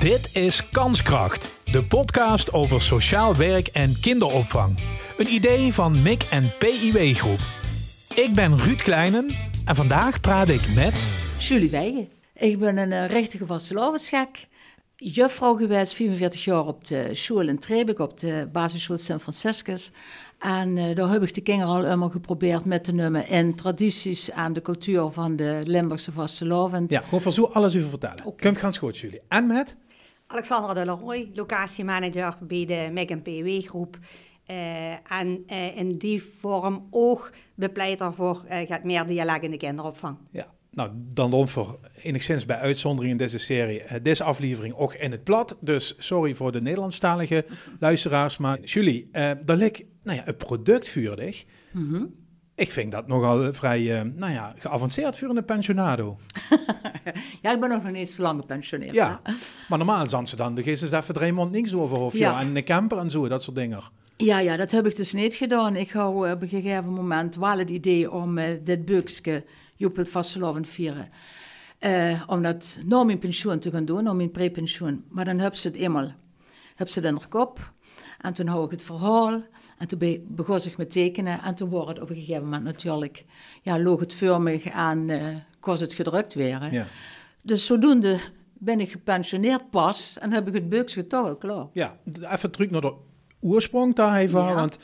Dit is Kanskracht, de podcast over sociaal werk en kinderopvang. Een idee van MIC en PIW Groep. Ik ben Ruud Kleinen en vandaag praat ik met... Julie Weigen. Ik ben een uh, rechtige vastelovensgek. Juffrouw geweest, 44 jaar op de school in Trebek, op de basisschool Sint Franciscus. En uh, daar heb ik de kinderen al helemaal geprobeerd met te nemen in tradities en de cultuur van de Limburgse vastelovend. Ja, gewoon zo alles over vertellen. Okay. Kom gaan goed, Julie. En met? Alexandra de Leroy, locatiemanager bij de MEG en PW groep. Uh, en uh, in die vorm ook bepleiter voor uh, gaat meer dialoog in de kinderopvang. Ja, nou, dan dan voor enigszins bij uitzondering in deze serie, deze aflevering ook in het plat. Dus sorry voor de Nederlandstalige luisteraars. Maar Julie, uh, daar ligt nou ja, een product vuurdig. Mm -hmm. Ik vind dat nogal vrij uh, nou ja, geavanceerd voor een pensionado. ja, ik ben nog niet zo lang gepensioneerd. Ja, hè? maar normaal zijn ze dan de geest even drie maanden niks over. Of ja. ja. en een camper en zo, dat soort dingen. Ja, ja, dat heb ik dus niet gedaan. Ik hou uh, op een gegeven moment wel het idee om uh, dit op het vastelovend vieren. Uh, om dat na mijn pensioen te gaan doen, om mijn prepensioen. Maar dan heb ze het eenmaal, heb ze het in haar kop. En toen hou ik het verhaal. En toen be begon ik met tekenen. En toen wordt het op een gegeven moment natuurlijk, ja, loog het vormig en uh, kost het gedrukt weer. Ja. Dus zodoende ben ik gepensioneerd pas en heb ik het boekje toch al klaar. Ja, even terug naar de oorsprong daar even. Ja. Want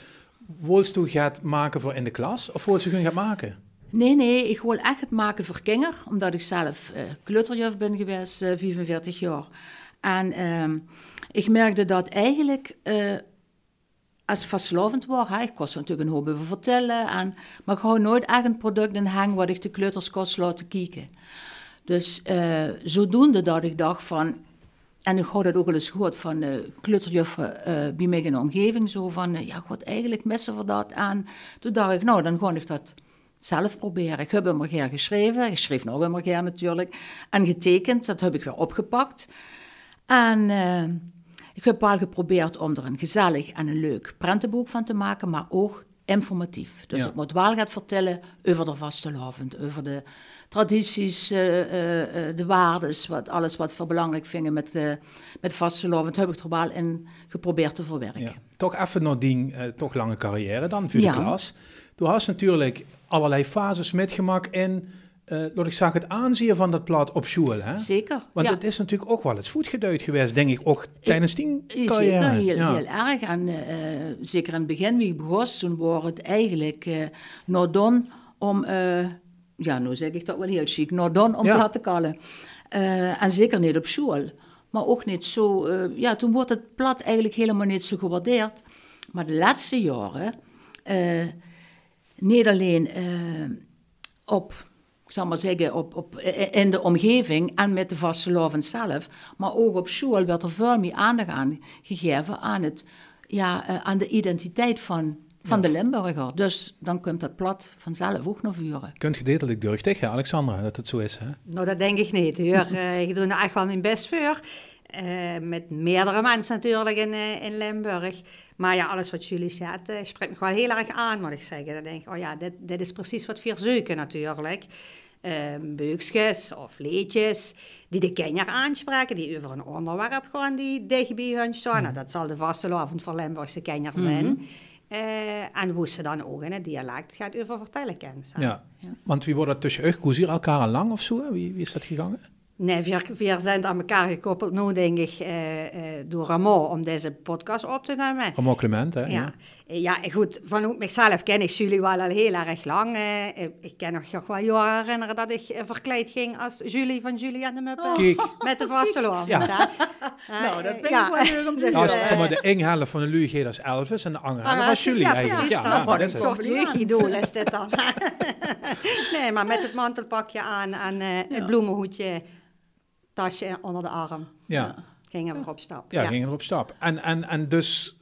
wilst je gaat maken voor in de klas of wilst je gaan maken? Nee, nee, ik wil echt het maken voor kinderen, omdat ik zelf uh, kleuterjuf ben geweest, uh, 45 jaar. En uh, ik merkte dat eigenlijk, als vastlovend hè, ik kost natuurlijk een hoop over vertellen, en, maar ik hou nooit echt een product in hang wat ik de kleuters kost laten kijken. Dus uh, zodoende dat ik dacht van, en ik had dat ook al eens gehoord van uh, kleuterjuffen uh, bij mij in de omgeving, zo van, ja, god, eigenlijk missen we dat aan. Toen dacht ik, nou, dan ga ik dat zelf proberen. Ik heb hem een keer geschreven, ik schreef nog een keer natuurlijk, en getekend, dat heb ik weer opgepakt. En ik heb wel geprobeerd om er een gezellig en een leuk prentenboek van te maken, maar ook informatief. Dus ja. ik moet wel gaan vertellen over de vastelovend, over de tradities, uh, uh, de waardes, wat, alles wat we belangrijk vinden met, uh, met vastelovend, heb ik er wel in geprobeerd te verwerken. Ja. Toch even naar die toch lange carrière dan, voor de ja. klas. Du hast natuurlijk allerlei fases metgemaakt in, uh, ik zag het aanzien van dat plaat op school. Hè? Zeker. Want ja. het is natuurlijk ook wel eens voetgeduid geweest, denk ik, ook tijdens die carrière. Zeker, heel, ja. heel erg. En uh, zeker in het begin, wie ik begon, toen was het eigenlijk uh, om, ja, nou zeg ik dat wel heel chic, dan om ja. plat te kallen. en zeker niet op school. Maar ook niet zo, ja, toen wordt het plat eigenlijk helemaal niet zo gewaardeerd. Maar de laatste jaren niet alleen op, ik zal maar zeggen, op, op, in de omgeving en met de vastelovend zelf, maar ook op school werd er veel meer aandacht aan gegeven aan, het, ja, uh, aan de identiteit van, van ja. de Limburger. Dus dan komt dat plat vanzelf ook naar vuren. Kunt je dit durchtig, ja, Alexandra, dat het zo is? Hè? Nou, dat denk ik niet hoor. uh, ik doe er echt wel mijn best voor. Uh, met meerdere mensen natuurlijk in, uh, in Limburg. Maar ja, alles wat jullie zegt, uh, spreekt me wel heel erg aan, moet ik zeggen. Dan denk ik, oh ja, dit, dit is precies wat we zoeken natuurlijk. beukjes of leedjes die de kinderen aanspreken, die over een onderwerp gaan die dicht bij hun staan. Mm. Nou, dat zal de vastelovend voor Limburgse kinderen zijn. Mm -hmm. Uh, en hoe ze dan ook in het dialect gaat over vertellen kennen. Ja. ja. want wie wordt dat tussen euch? Hoe hier elkaar al lang of zo? Wie, wie is dat gegaan? Nee, we, we zijn aan elkaar gekoppeld, nu denk ik, uh, uh, door Ramon om deze podcast op te nemen. Ramon Clement, hè? Ja. ja, goed, van mezelf ken ik jullie wel al heel erg lang. Uh, ik kan nog, nog wel jaren herinneren dat ik verkleed ging als Julie van Julie en de Muppen. Oh. Met de vasteloven. Ja. nou, dat vind ja. ik wel leuk om te nou, zeg maar, de ene helft van de Luge als Elvis en de andere helft was Julie ja, eigenlijk. Ja, ja, dat is een soort jeugdidool is dit dan. nee, maar met het mantelpakje aan en het bloemenhoedje tasje onder de arm. Ja. Gingen we op stap. Ja, gingen we op stap. En, en, en dus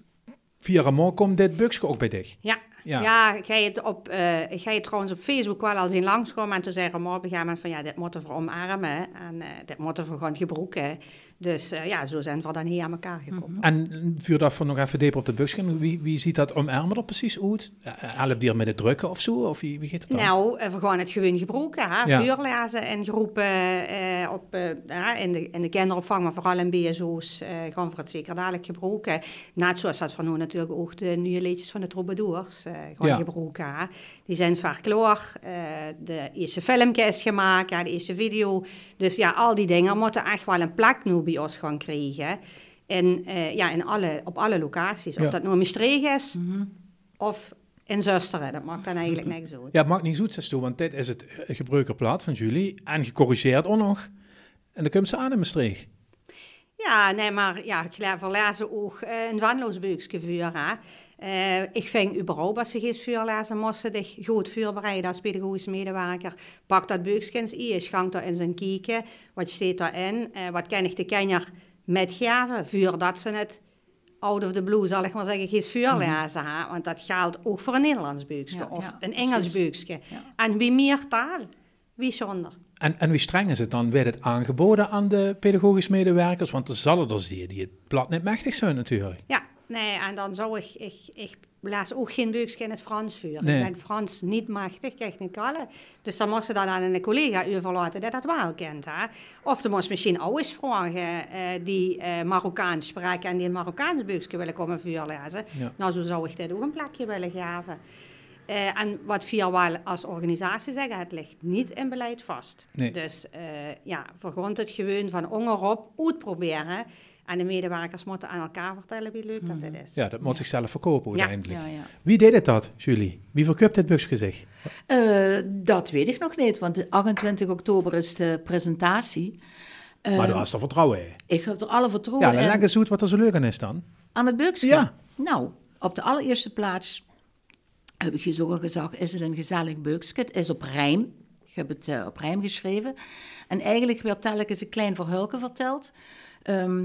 via Ramon komt dit bukje ook bij dich? Ja. Ja, ja ga, je het op, uh, ga je trouwens op Facebook wel al zien langskomen en toen zei Ramon op een gegeven moment van ja, dit moeten we omarmen en uh, dit moeten we gewoon gebruiken. Dus uh, ja, zo zijn we dan hier aan elkaar gekomen. Mm -hmm. En vuur dat voor nog even dieper op de bukskin. Wie, wie ziet dat omarmen er precies uit? Helpt die er met het drukken of zo? Of wie, wie gaat het dan? Nou, we gewoon het gewoon gebruiken. Hè? Ja. Vuurlezen en groepen uh, op, uh, in, de, in de kinderopvang, maar vooral in BSO's, gewoon voor het zeker dadelijk gebruiken. Net zoals dat van nu natuurlijk ook de nieuwe liedjes van de troubadours gewoon ja. gebruiken. Hè? Die zijn vaak klaar. de eerste filmpje is gemaakt, ja, de eerste video. Dus ja, al die dingen moeten echt wel een plek nu bij ons gaan krijgen. En uh, ja, in alle, op alle locaties. Of Ja. dat nou Maastricht is of in Zusteren. Dat maakt dan eigenlijk niks uit. Ja, het maakt niet zoet, toe, want dit is het gebruikerplaat van jullie. En gecorrigeerd ook nog. En dan komt ze aan in Maastricht. Ja, nee, maar ja, ik laat verlezen ook uh, een wanloos vuur. Hè. Uh, ik vind überhaupt als ze geen vuur lezen, moesten goed vuur bereiden als pedagogisch medewerker. Pak dat buikskens in, schank daar in zijn kieken. Wat staat daarin? Uh, wat kan ik de kenner metgeven? Vuur dat ze het out of the blue, zal ik maar zeggen, geen vuur lezen. Hè? Want dat geldt ook voor een Nederlands Ja, of ja, een Engels. Ja. En wie meer taal, wie zonder. En, en wie streng is het dan? Werd het aangeboden aan de pedagogisch medewerkers? Want er zullen er zien die het plat niet machtig zijn natuurlijk. Ja, nee, en dan zou ik, ik, ik laat ook geen buikje in het Frans vuren. Nee. Ik ben Frans niet machtig, krijg niet kallen. Dus dan moest ze dat aan een collega overlaten die dat wel kent. Hè? Of dan moest misschien ouders vragen eh, die eh, Marokkaans spreken en die een Marokkaans buikje willen komen vuurlezen. Ja. Nou, zo zou ik dit ook een plekje willen geven. Eh, en wat via wel als organisatie zeggen, het ligt niet in beleid vast. Nee. Dus ja, vergrond het gewoon van onderop uitproberen. En de medewerkers moeten aan elkaar vertellen wie leuk dat dit is. Ja, dat moet zichzelf verkopen Ja. uiteindelijk. Ja, ja. Wie deed het dat, Julie? Wie verkoopt dit buksje zich? Eh, dat weet ik nog niet, want de 28 oktober is de presentatie. Eh, maar daar was er vertrouwen in. ik heb er alle vertrouwen Ja, dan in. leg eens uit wat er zo leuk aan is dan. Aan het buksje? Ja. Nou, op de allereerste plaats heb ik je zo al gezegd, is het een gezellig buksje. Het is op rijm. Ik heb het eh, op rijm geschreven. En eigenlijk werd telkens een klein verhulken verteld. Ehm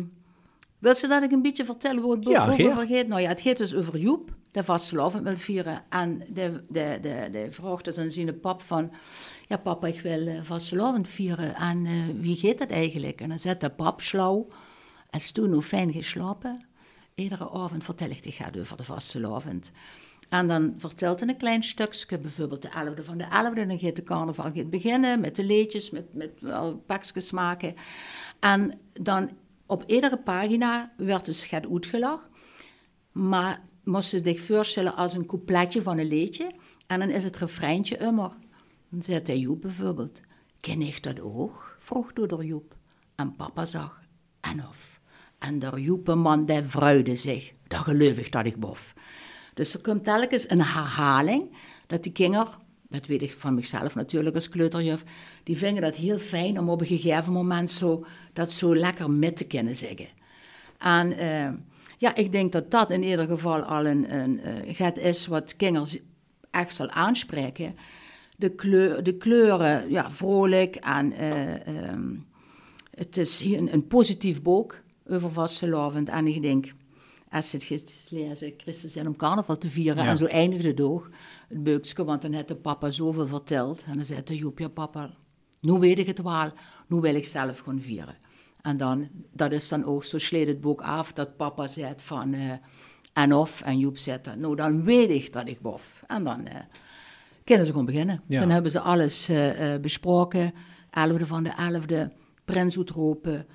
wil ze dat ik een beetje vertel hoe het boek Ja, over gaat? Nou ja, het gaat dus over Joep, de vastelovend wil vieren. En de, de, de, de vraagt dus aan zijn pap van... Ja, papa, ik wil uh, vastelovend vieren. En eh, wie gaat dat eigenlijk? En dan zegt de pap slauw. Als toen nog fijn geslapen. Iedere avond vertel ik het over de vastelovend. En dan vertelt hij een klein stukje, bijvoorbeeld de 11e van de 11e. Dan gaat de carnaval gaat beginnen met de leedjes, met, met wel pakjes maken. En dan op iedere pagina werd dus het uitgelegd. Maar moest je zich voorstellen als een coupletje van een liedje. En dan is het refreintje immer. Dan zegt hij Joep bijvoorbeeld. Ken ik dat ook? vroeg door Joep. En papa zag. En of. En der Joepeman die vrouwde zich. Dat geloof ik dat ik bof. Dus er komt telkens een herhaling. Dat die kinderen, dat weet ik van mezelf natuurlijk als kleuterjuf, die vinden dat heel fijn om op een gegeven moment zo, dat zo lekker met te kunnen zeggen. En eh, ja, ik denk dat dat in ieder geval al een, een eh, het is wat kinderen echt zal aanspreken. De, kleur, de kleuren, ja, vrolijk en eh, ehm, het is een positief boek over vastelovend. En ik denk, als het gaat lezen, Christus zijn om carnaval te vieren. Ja. En zo eindigde het ook, het beukske, want dan had de papa zoveel verteld. En dan zei de Joep, ja papa, nu weet ik het wel, nu wil ik zelf gaan vieren. En dan, dat is dan ook, zo sleet het boek af, dat papa zei van, eh, en of, en Joep zei dan, nou dan weet ik dat ik bof. En dan eh, kunnen ze gewoon beginnen. Ja. Dan hebben ze alles eh, besproken, 11e van de 11e, prins uitroepen,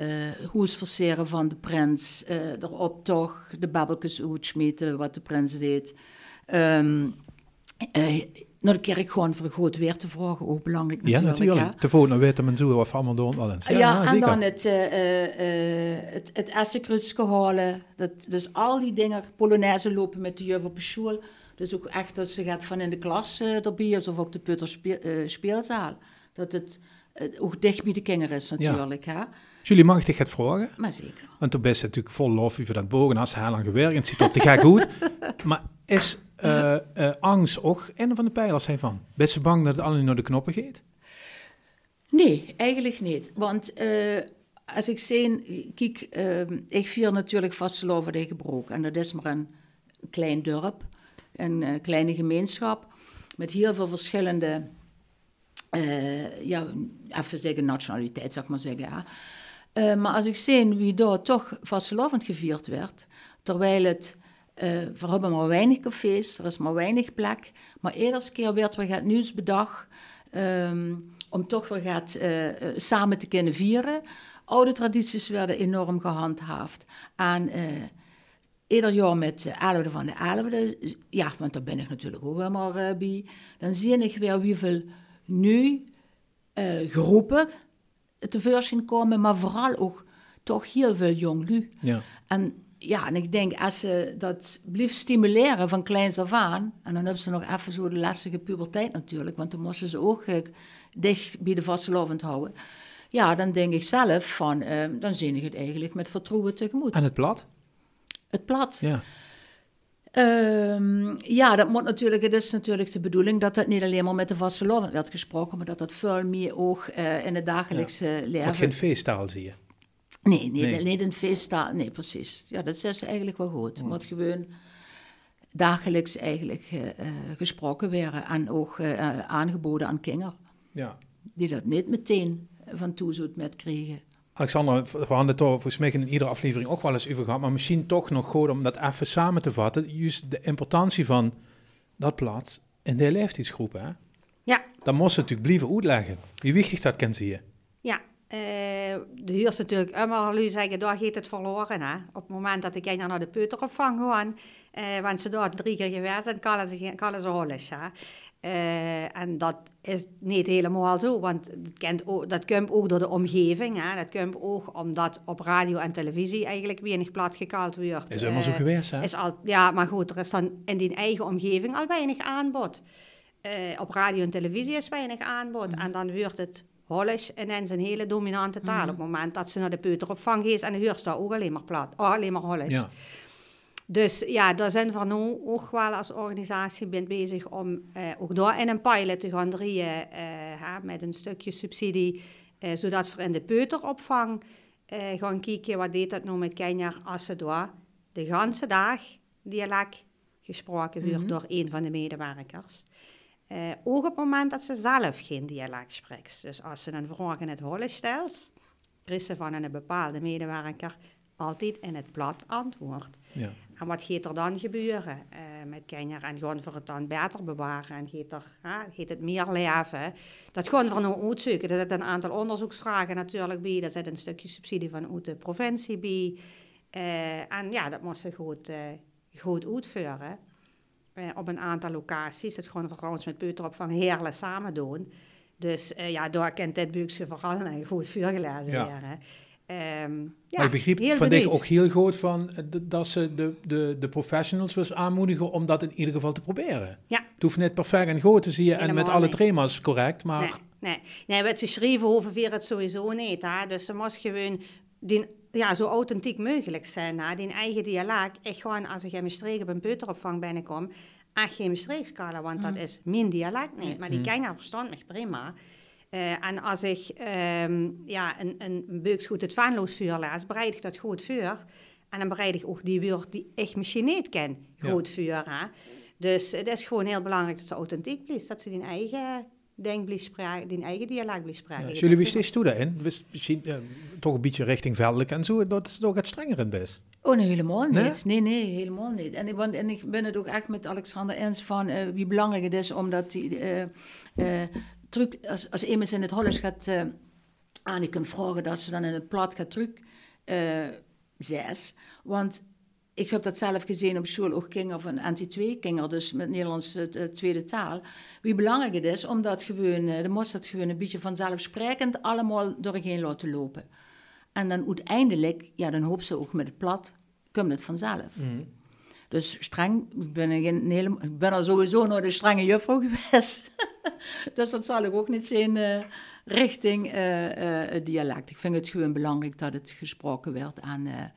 eh hoes verseren van de prins, eh erop toch de babbeltjes uitsmeten wat de prins deed. Ehm eh, naar de kerk gewoon voor goed weer te vragen, ook belangrijk Ja, natuurlijk. natuurlijk. hè. Tevoren weten men zo of allemaal door wel eens. Ja, en zeker. dan het, eh eh, eh, het, het halen. Dat, dus al die dingen, Polonaise lopen met de juf op de school. Dus ook echt dat ze gaat van in de klas eh, erbij of op de Putter speel, eh, speelzaal. Dat het eh, ook dicht bij de kinderen is natuurlijk. Hè? Ik dich het vragen? Maar zeker. Want toen best natuurlijk vol lof over dat bogen. Als heel lang gewerkt. Het ziet te gek goed. Maar is eh, eh, angst ook een van de pijlers hiervan? Best je bang dat het alleen naar de knoppen gaat? Nee, eigenlijk niet. Want eh, als ik zie, kijk, ik vier natuurlijk vastelovend in Gebroek. En dat is maar een klein dorp, een kleine gemeenschap. Met heel veel verschillende, ja, even zeggen nationaliteit, zeg maar zeggen. Ja. Uh, maar als ik zie wie daar toch vastelovend gevierd werd, terwijl het, uh, we hebben maar weinig cafés, er is maar weinig plek, maar iedere keer werd we het nieuws bedacht um, om toch weer gaat, uh, samen te kunnen vieren. Oude tradities werden enorm gehandhaafd. En ieder jaar met de 11 van de 11e, ja, want daar ben ik natuurlijk ook helemaal bij, dan zie ik weer hoeveel nu uh, groepen tevoorschijn komen, maar vooral ook toch heel veel jonglu. Ja. En ja, en ik denk, als ze dat blijft stimuleren van kleins af aan, en dan hebben ze nog even zo de lastige puberteit natuurlijk, want dan moesten ze ook uh, dicht bij de vastelovend houden. Ja, dan denk ik zelf van, uh, dan zie ik het eigenlijk met vertrouwen tegemoet. En het plat? Het plat? Ja. Um, ja, dat moet natuurlijk, het is natuurlijk de bedoeling dat het niet alleen maar met de vastelovend werd gesproken, maar dat dat veel meer ook uh, in het dagelijkse ja. leven... Wat geen feesttaal zie je? Nee, nee, nee. niet een feesttaal. Nee, precies. Ja, dat is eigenlijk wel goed. Het moet gewoon dagelijks eigenlijk uh, gesproken werden en ook uh, aangeboden aan kinderen. Ja. Die dat niet meteen van toezoet met kregen. Alexander, we hadden het volgens mij in iedere aflevering ook wel eens over gehad, maar misschien toch nog goed om dat even samen te vatten. Juist de importantie van dat plaats in de leeftijdsgroep, hè? Ja. Dan moest ze natuurlijk blijven uitleggen. Wie wichtig dat zie je. Ja, uh, de huur is natuurlijk immer nu zeggen, daar gaat het verloren. Hè? Op het moment dat ik naar de peuteropvang gaan, uh, want ze daar drie keer geweest zijn, kan ze, kan ze alles. Uh, en dat is niet helemaal zo, want dat, kent ook, dat komt ook door de omgeving. Hè. Dat komt ook omdat op radio en televisie eigenlijk weinig plat gekald wordt. Is helemaal uh, zo geweest, hè? Is al, ja, maar goed, er is dan in die eigen omgeving al weinig aanbod. Uh, op radio en televisie is weinig aanbod. Mm. En dan wordt het Hollisch en zijn hele dominante taal. Mm. Op het moment dat ze naar de peuteropvang gaat en de huurt daar ook alleen maar plat. Oh, alleen maar Hollisch. Ja. Dus ja, daar zijn we nu ook wel als organisatie bent bezig om uh, ook door in een pilot te gaan drieën uh, met een stukje subsidie, uh, zodat we in de peuteropvang gaan kijken wat deed dat nou met Kenia als ze door de ganse dag dialect gesproken wordt mm -hmm. door een van de medewerkers. ook op het moment dat ze zelf geen dialect spreekt. Dus als ze een vraag in het holle stelt, krijgt ze van een bepaalde medewerker altijd in het plat antwoord. Ja. En wat gaat er dan gebeuren uh, met kinderen? En gaan we het dan beter bewaren? En gaat, er, uh, gaat het meer leven? Dat gaan we nou uitzoeken. Er zitten een aantal onderzoeksvragen natuurlijk bij. Er zit een stukje subsidie van de provincie bij. Uh, en ja, dat moesten we goed, uh, goed uitvoeren. op een aantal locaties. Dat gaan we trouwens met peuteropvang Heerlen samen doen. Dus ja, daar kent dit buikse vooral goed vuurgelezen ja. weer. Um, ja, maar ik begreep van ook heel goed van eh, dat ze de, de, de professionals was aanmoedigen om dat in ieder geval te proberen. Ja. Het hoeft niet perfect en goed te zien en met alle niet. trema's correct, maar... Nee, nee. nee wat ze schreven over weer het sowieso niet. Hè? Dus ze moest gewoon die, ja, zo authentiek mogelijk zijn. Hè? Die eigen dialect, echt gewoon als ik in mijn streek op een peuteropvang binnenkom, echt geen streekskala, want dat mm. is mijn dialect niet. Maar die mm. kenner verstand me prima. Uh, en als ik um, ja, een, een buiksgoed het vaanloos vuur laat, bereid ik dat goed vuur. En dan bereid ik ook die woord die ik misschien niet ken, goed ja. vuur. Hè? Dus het is gewoon heel belangrijk dat ze authentiek blijft, dat ze die eigen denk die eigen dialect blijft spreken. Ja, jullie wisten steeds toe daarin? Misschien uh, toch een beetje richting veldelijk en zo, dat is toch het strenger in best? Oh nee, helemaal niet. Nee, nee, helemaal niet. En, want, en ik ben het ook echt met Alexander eens van uh, wie belangrijk het is omdat die, uh, als, als iemand in het Hollands gaat uh, aan, ik kan vragen dat ze dan in het plat gaat terug uh, zes. Want ik heb dat zelf gezien op school, ook kinderen van NT2, kinderen dus met Nederlands uh, tweede taal. Wie belangrijk het is, om dat gewoon, dan moest dat gewoon een beetje vanzelfsprekend allemaal doorheen laten lopen. En dan uiteindelijk, ja, dan hoop ze ook met het plat, komt het vanzelf. Mm. Dus streng, ik ben, een hele, ik ben al sowieso nog de strenge juffrouw geweest. dus dat zal ik ook niet zijn uh, richting uh, uh, het dialect. Ik vind het gewoon belangrijk dat het gesproken werd. En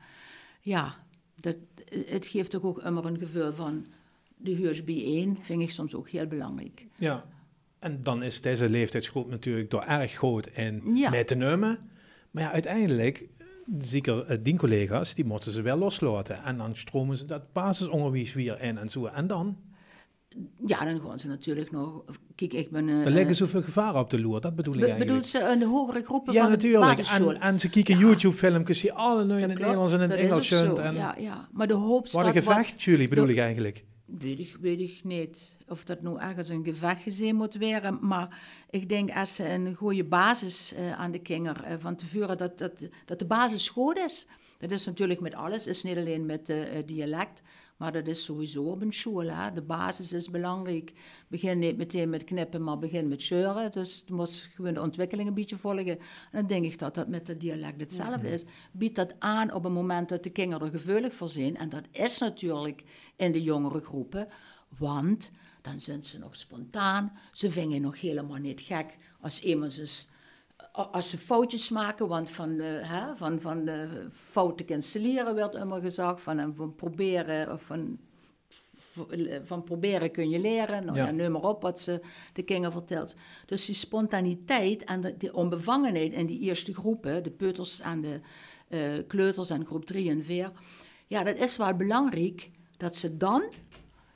ja, dat, het geeft toch ook immer een gevoel van de huurs bijeen, vind ik soms ook heel belangrijk. Ja, en dan is deze leeftijdsgroep natuurlijk door erg groot in ja. mee te nemen. Maar ja, uiteindelijk zeker uh, die collega's, die moeten ze wel loslaten. En dan stromen ze dat basisonderwijs weer in en zo. En dan? Ja, dan gaan ze natuurlijk nog kijk, ik ben... eh, Er liggen zoveel gevaren op de loer, dat bedoel ik be- eigenlijk. bedoelt ze de hogere groepen ja, van de natuurlijk. basisschool? En, en ze kijken Ja. YouTube-filmpjes die alle nu in het Nederlands en in het Engels. En Ja, ja. Maar de hoopstad... Wat een gevecht, jullie bedoel ik eigenlijk. Weet ik, weet ik niet of dat nou ergens een gevecht gezien moet worden. Maar ik denk als ze een goede basis eh, aan de kinder eh, van tevoren, dat, dat, dat de basis goed is. Dat is natuurlijk met alles, is niet alleen met eh, dialect. Maar dat is sowieso op een school. Hè. De basis is belangrijk. Begin niet meteen met knippen, maar begin met scheuren. Dus je moet gewoon de ontwikkeling een beetje volgen. En dan denk ik dat dat met het dialect hetzelfde is. Bied dat aan op het moment dat de kinderen er gevoelig voor zijn. En dat is natuurlijk in de jongere groepen. Want dan zijn ze nog spontaan. Ze vinden nog helemaal niet gek als iemand eens als ze foutjes maken, want van, eh, hè, van, van eh, fouten cancelleren werd immer gezegd, van, eh, van proberen, of van, van proberen kun je leren, nou, Ja. maar op wat ze de kinderen vertelt. Dus die spontaniteit en de, die onbevangenheid in die eerste groepen, de peuters en de eh, kleuters en groep 3 en 4, ja, dat is wel belangrijk dat ze dan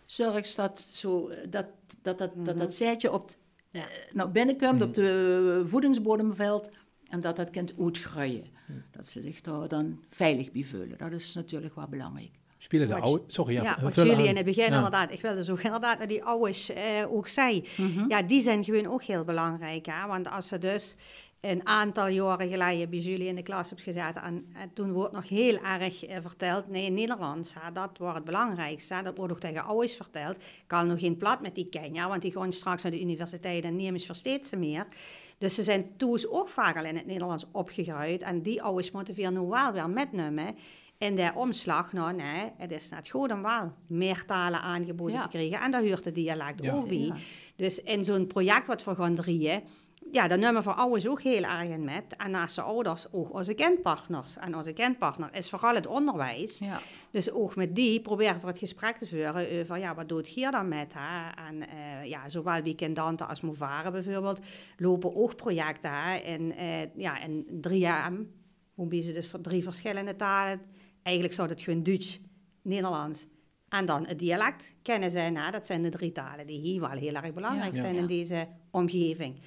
zorgt dat zo, dat dat, dat, dat, dat zaadje op, eh, nou, binnenkomt op de voedingsbodem valt en dat dat kind uitgroeien. Dat ze zich daar dan veilig bij voelen. Dat is natuurlijk wel belangrijk. Spelen de oude... Sorry, ja. Ja, vul wat aan. jullie in het begin Ja. inderdaad, ik wilde zo inderdaad naar die ouders eh, ook zei. Mhm. Ja, die zijn gewoon ook heel belangrijk. Hè? Want als ze dus een aantal jaren geleden bij jullie in de klas gezeten en, en toen wordt nog heel erg eh, verteld, nee, Nederlands, hè, dat wordt het belangrijkste. hè, Dat wordt ook tegen ouders verteld. Ik kan nog geen plat met die Kenia, want die gaan straks naar de universiteit en nemen ze versteed ze meer. Dus ze zijn toen ook vaak al in het Nederlands opgegroeid. En die ouders moeten we nu wel weer metnemen in de omslag. Nou nee, het is net goed om wel meer talen aangeboden Ja. te krijgen. En daar hoort het dialect Ja. ook bij. Ja. Dus in zo'n project wat we gaan drieën, ja, dan nemen we voor ouders ook heel erg in met. En naast de ouders ook onze kindpartners. En onze kindpartner is vooral het onderwijs. Ja. Dus ook met die proberen we het gesprek te voeren over, ja, wat doet hier dan met hè? En eh, ja, zowel Weekendante als Movaren bijvoorbeeld lopen ook projecten hè? In, eh, ja, in 3AM, hoe ze dus voor drie verschillende talen. Eigenlijk zou het gewoon Duits, Nederlands en dan het dialect kennen zijn. Hè? Dat zijn de drie talen die hier wel heel erg belangrijk Ja. zijn Ja. in deze omgeving.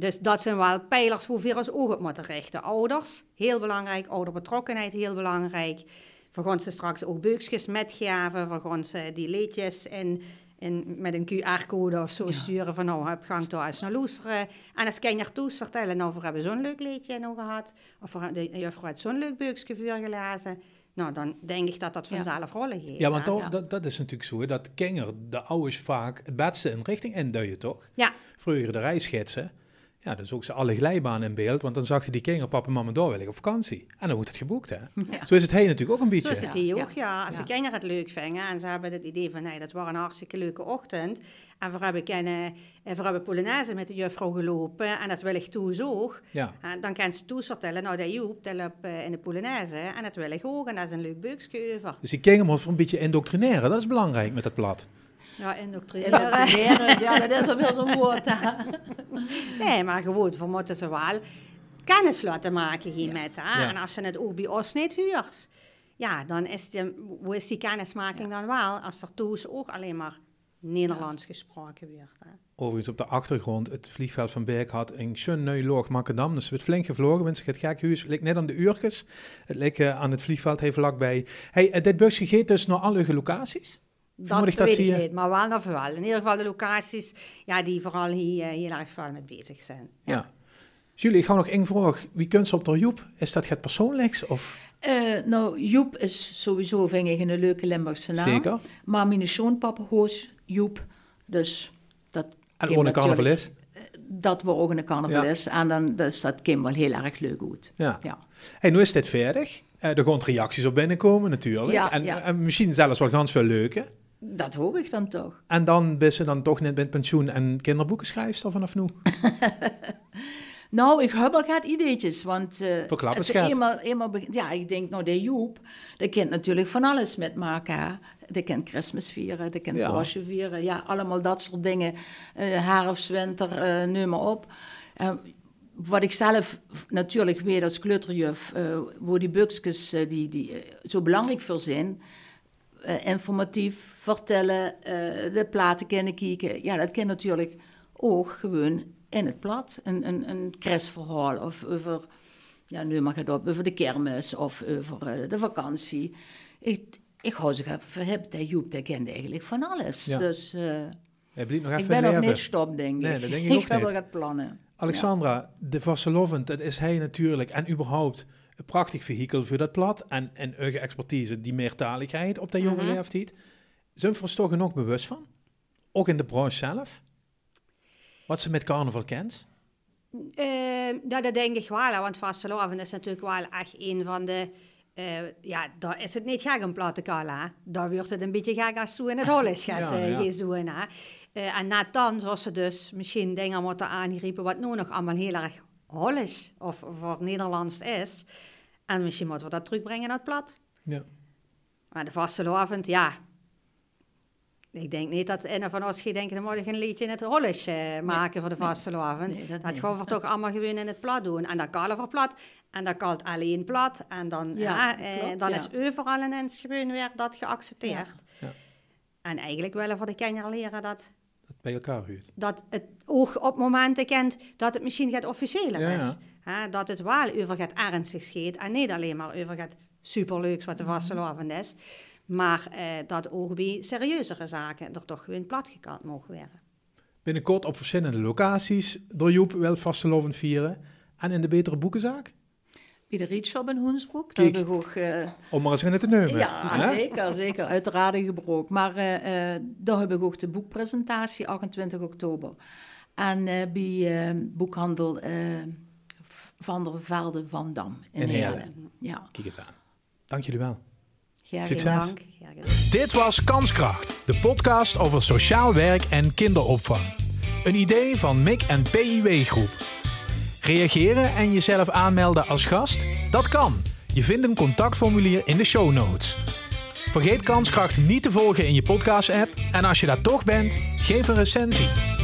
Dus dat zijn wel pijlers hoe we ons oog op moeten richten. Ouders, heel belangrijk. Ouderbetrokkenheid, heel belangrijk. Ze straks ook beukjes metgeven. Ze die leedjes in, in, met een QR-code of zo Ja. sturen. Van nou, heb gang toch eens naar luisteren. En als kinderen toes vertellen, nou, we hebben zo'n leuk leedje nou gehad. Of de juffrouw heeft zo'n leuk beukje voorgelezen. Nou, dan denk ik dat dat Ja. vanzelf rollen geeft. Ja, want toch, Ja. Dat, dat is natuurlijk zo, dat kinder de ouders vaak het beste in richting induien, toch? Ja. Vroeger de reisgidsen, ja, dan zoek ze alle glijbanen in beeld, want dan zag je die kinderen, papa en mama, door wil ik op vakantie. En dan wordt het geboekt, hè? Ja. Zo is het heen natuurlijk ook een beetje. Zo is het hier Ja, ook, ja. Als ja. de kinderen het leuk vinden en ze hebben het idee van, nee, dat was een hartstikke leuke ochtend. En we hebben, kennen, en we hebben Polonaise met de juffrouw gelopen en dat wil ik toe ook. Ja. En dan kan ze toes vertellen, nou, dat Joep, tel op eh, in de Polonaise en dat wil ik ook. En dat is een leuk beukje over. Dus die kinderen moeten een beetje indoctrineren, dat is belangrijk met dat plat. Ja, indoctrineren. Indoctrineren, ja, dat is alweer zo'n woord. hè. Nee, maar gewoon, we moeten ze wel kennis laten maken hiermee. hè. Ja. En als ze het ook bij ons niet huurt, ja, dan is, die, hoe is die kennismaking dan wel? Als er toes ook alleen maar Nederlands gesproken wordt. Hè. Overigens op de achtergrond, het vliegveld van Berk had een schön nieuw loog Macadam. Dus het werd flink gevlogen, mensen het gek huis. Het ligt net aan de uurtjes. Het ligt eh, aan het vliegveld heel vlakbij. Hey, eh, dit busje gaat dus naar alle locaties? Dat, dat weet zie ik niet, maar wel nog wel. In ieder geval de locaties ja, die vooral hier eh, heel erg veel met bezig zijn. Ja. Jullie, ik ga nog één vraag. Wie kunt ze op de Joep? Is dat het persoonlijks? Of Eh, nou, Joep is sowieso, vind ik, een leuke Limburgse naam. zeker? Maar mijn schoonpapa hoos Joep. Dus dat, En gewoon een carnaval natuurlijk. is? dat we ook een carnaval Ja. is. En dan dus dat Kim wel heel erg leuk uit. Ja. Ja. Hey, nu is dit verder. Eh, er gaan reacties op binnenkomen natuurlijk. Ja, en, ja. en misschien zelfs wel ganz veel leuke. Dat hoor ik dan toch. En dan ben ze dan toch net met pensioen en kinderboeken schrijft of vanaf nu? Nou, ik heb al gehad ideetjes, want... eh, Verklap eenmaal, eenmaal begint- Ja, ik denk, nou, de Joep, die kent natuurlijk van alles met maken. Die kent Christmas vieren, die kent Ja. Vieren. Ja, allemaal dat soort dingen. Eh herfst, eh noem maar op. Wat ik zelf natuurlijk weet als kleuterjuf, waar die bukjes eh, die, die zo belangrijk voor zijn... eh, informatief vertellen, eh, de platen kennen kijken. Ja, dat kan natuurlijk ook gewoon in het plat. Een, een, een kerstverhaal of over, ja, nu mag het op, over de kermis of over eh, de vakantie. Ik, ik hou zich even heb, dat Joep, dat kent eigenlijk van alles. Ja. Dus Hij blijft nog even ik ben leven. nog niet stop, denk ik. Nee, dat denk ik ook heb wat plannen. Alexandra, de Vastelovend, dat is hij natuurlijk en überhaupt een prachtig vehikel voor dat plat en, en eigen expertise, die meertaligheid op dat jonge Mhm. leeftijd. Zijn we ons toch nog bewust van? Ook in de branche zelf? Wat ze met carnaval kent? Ja, dat denk ik wel, want vastelovend is natuurlijk wel echt een van de... eh, ja, daar is het niet gek om plat te kallen, hè. Daar wordt het een beetje gek als ze in het hollis gaat Ja, eh, ja. doen, hè. Eh, en net dan, zoals ze dus misschien dingen moeten aangrijpen wat nu nog allemaal heel erg hollis of voor Nederlands is. En misschien moeten we dat terugbrengen naar het plat. Ja. Maar de vastelovend, ja... Ik denk niet dat een van ons denken, dan moet ik een liedje in het hollis eh, maken voor de vastelovend. Nee, dat Dat gaan we toch allemaal gewoon in het plat doen. En dan kallen we plat. En dan kalt alleen plat. En dan, Ja, eh, klopt, dan ja. is overal ineens gewoon weer dat geaccepteerd. Ja. En eigenlijk willen we voor de kinderen leren dat, Dat bij elkaar huurt. dat het oog op momenten kent dat het misschien gaat officieler Ja, is. ja. Dat het wel over gaat ernstigs gaat. En niet alleen maar over gaat superleuks wat de Mhm. vastelovend is. Maar eh, dat ook bij serieuzere zaken er toch gewoon plat gekant mogen worden. Binnenkort op verschillende locaties door Joep wel Vastelovend vieren. En in de betere boekenzaak? Bij de Rietshop in Hoensbroek, daar Kijk. heb ik ook... eh, Om maar eens in het te nemen. Ja, hè? zeker, zeker. Uiteraard een gebroek. Maar eh, eh, daar heb ik ook de boekpresentatie, 28 oktober. En eh, bij eh, boekhandel eh, Van der Velde Van Dam in, In Heerlen. Heerlen. Ja, Kijk eens aan. Dank jullie wel. graag Succes. Ja. Dit was Kanskracht, de podcast over sociaal werk en kinderopvang. Een idee van MIC en PIW Groep. Reageren en jezelf aanmelden als gast? Dat kan. Je vindt een contactformulier in de show notes. Vergeet Kanskracht niet te volgen in je podcast-app en als je daar toch bent, geef een recensie.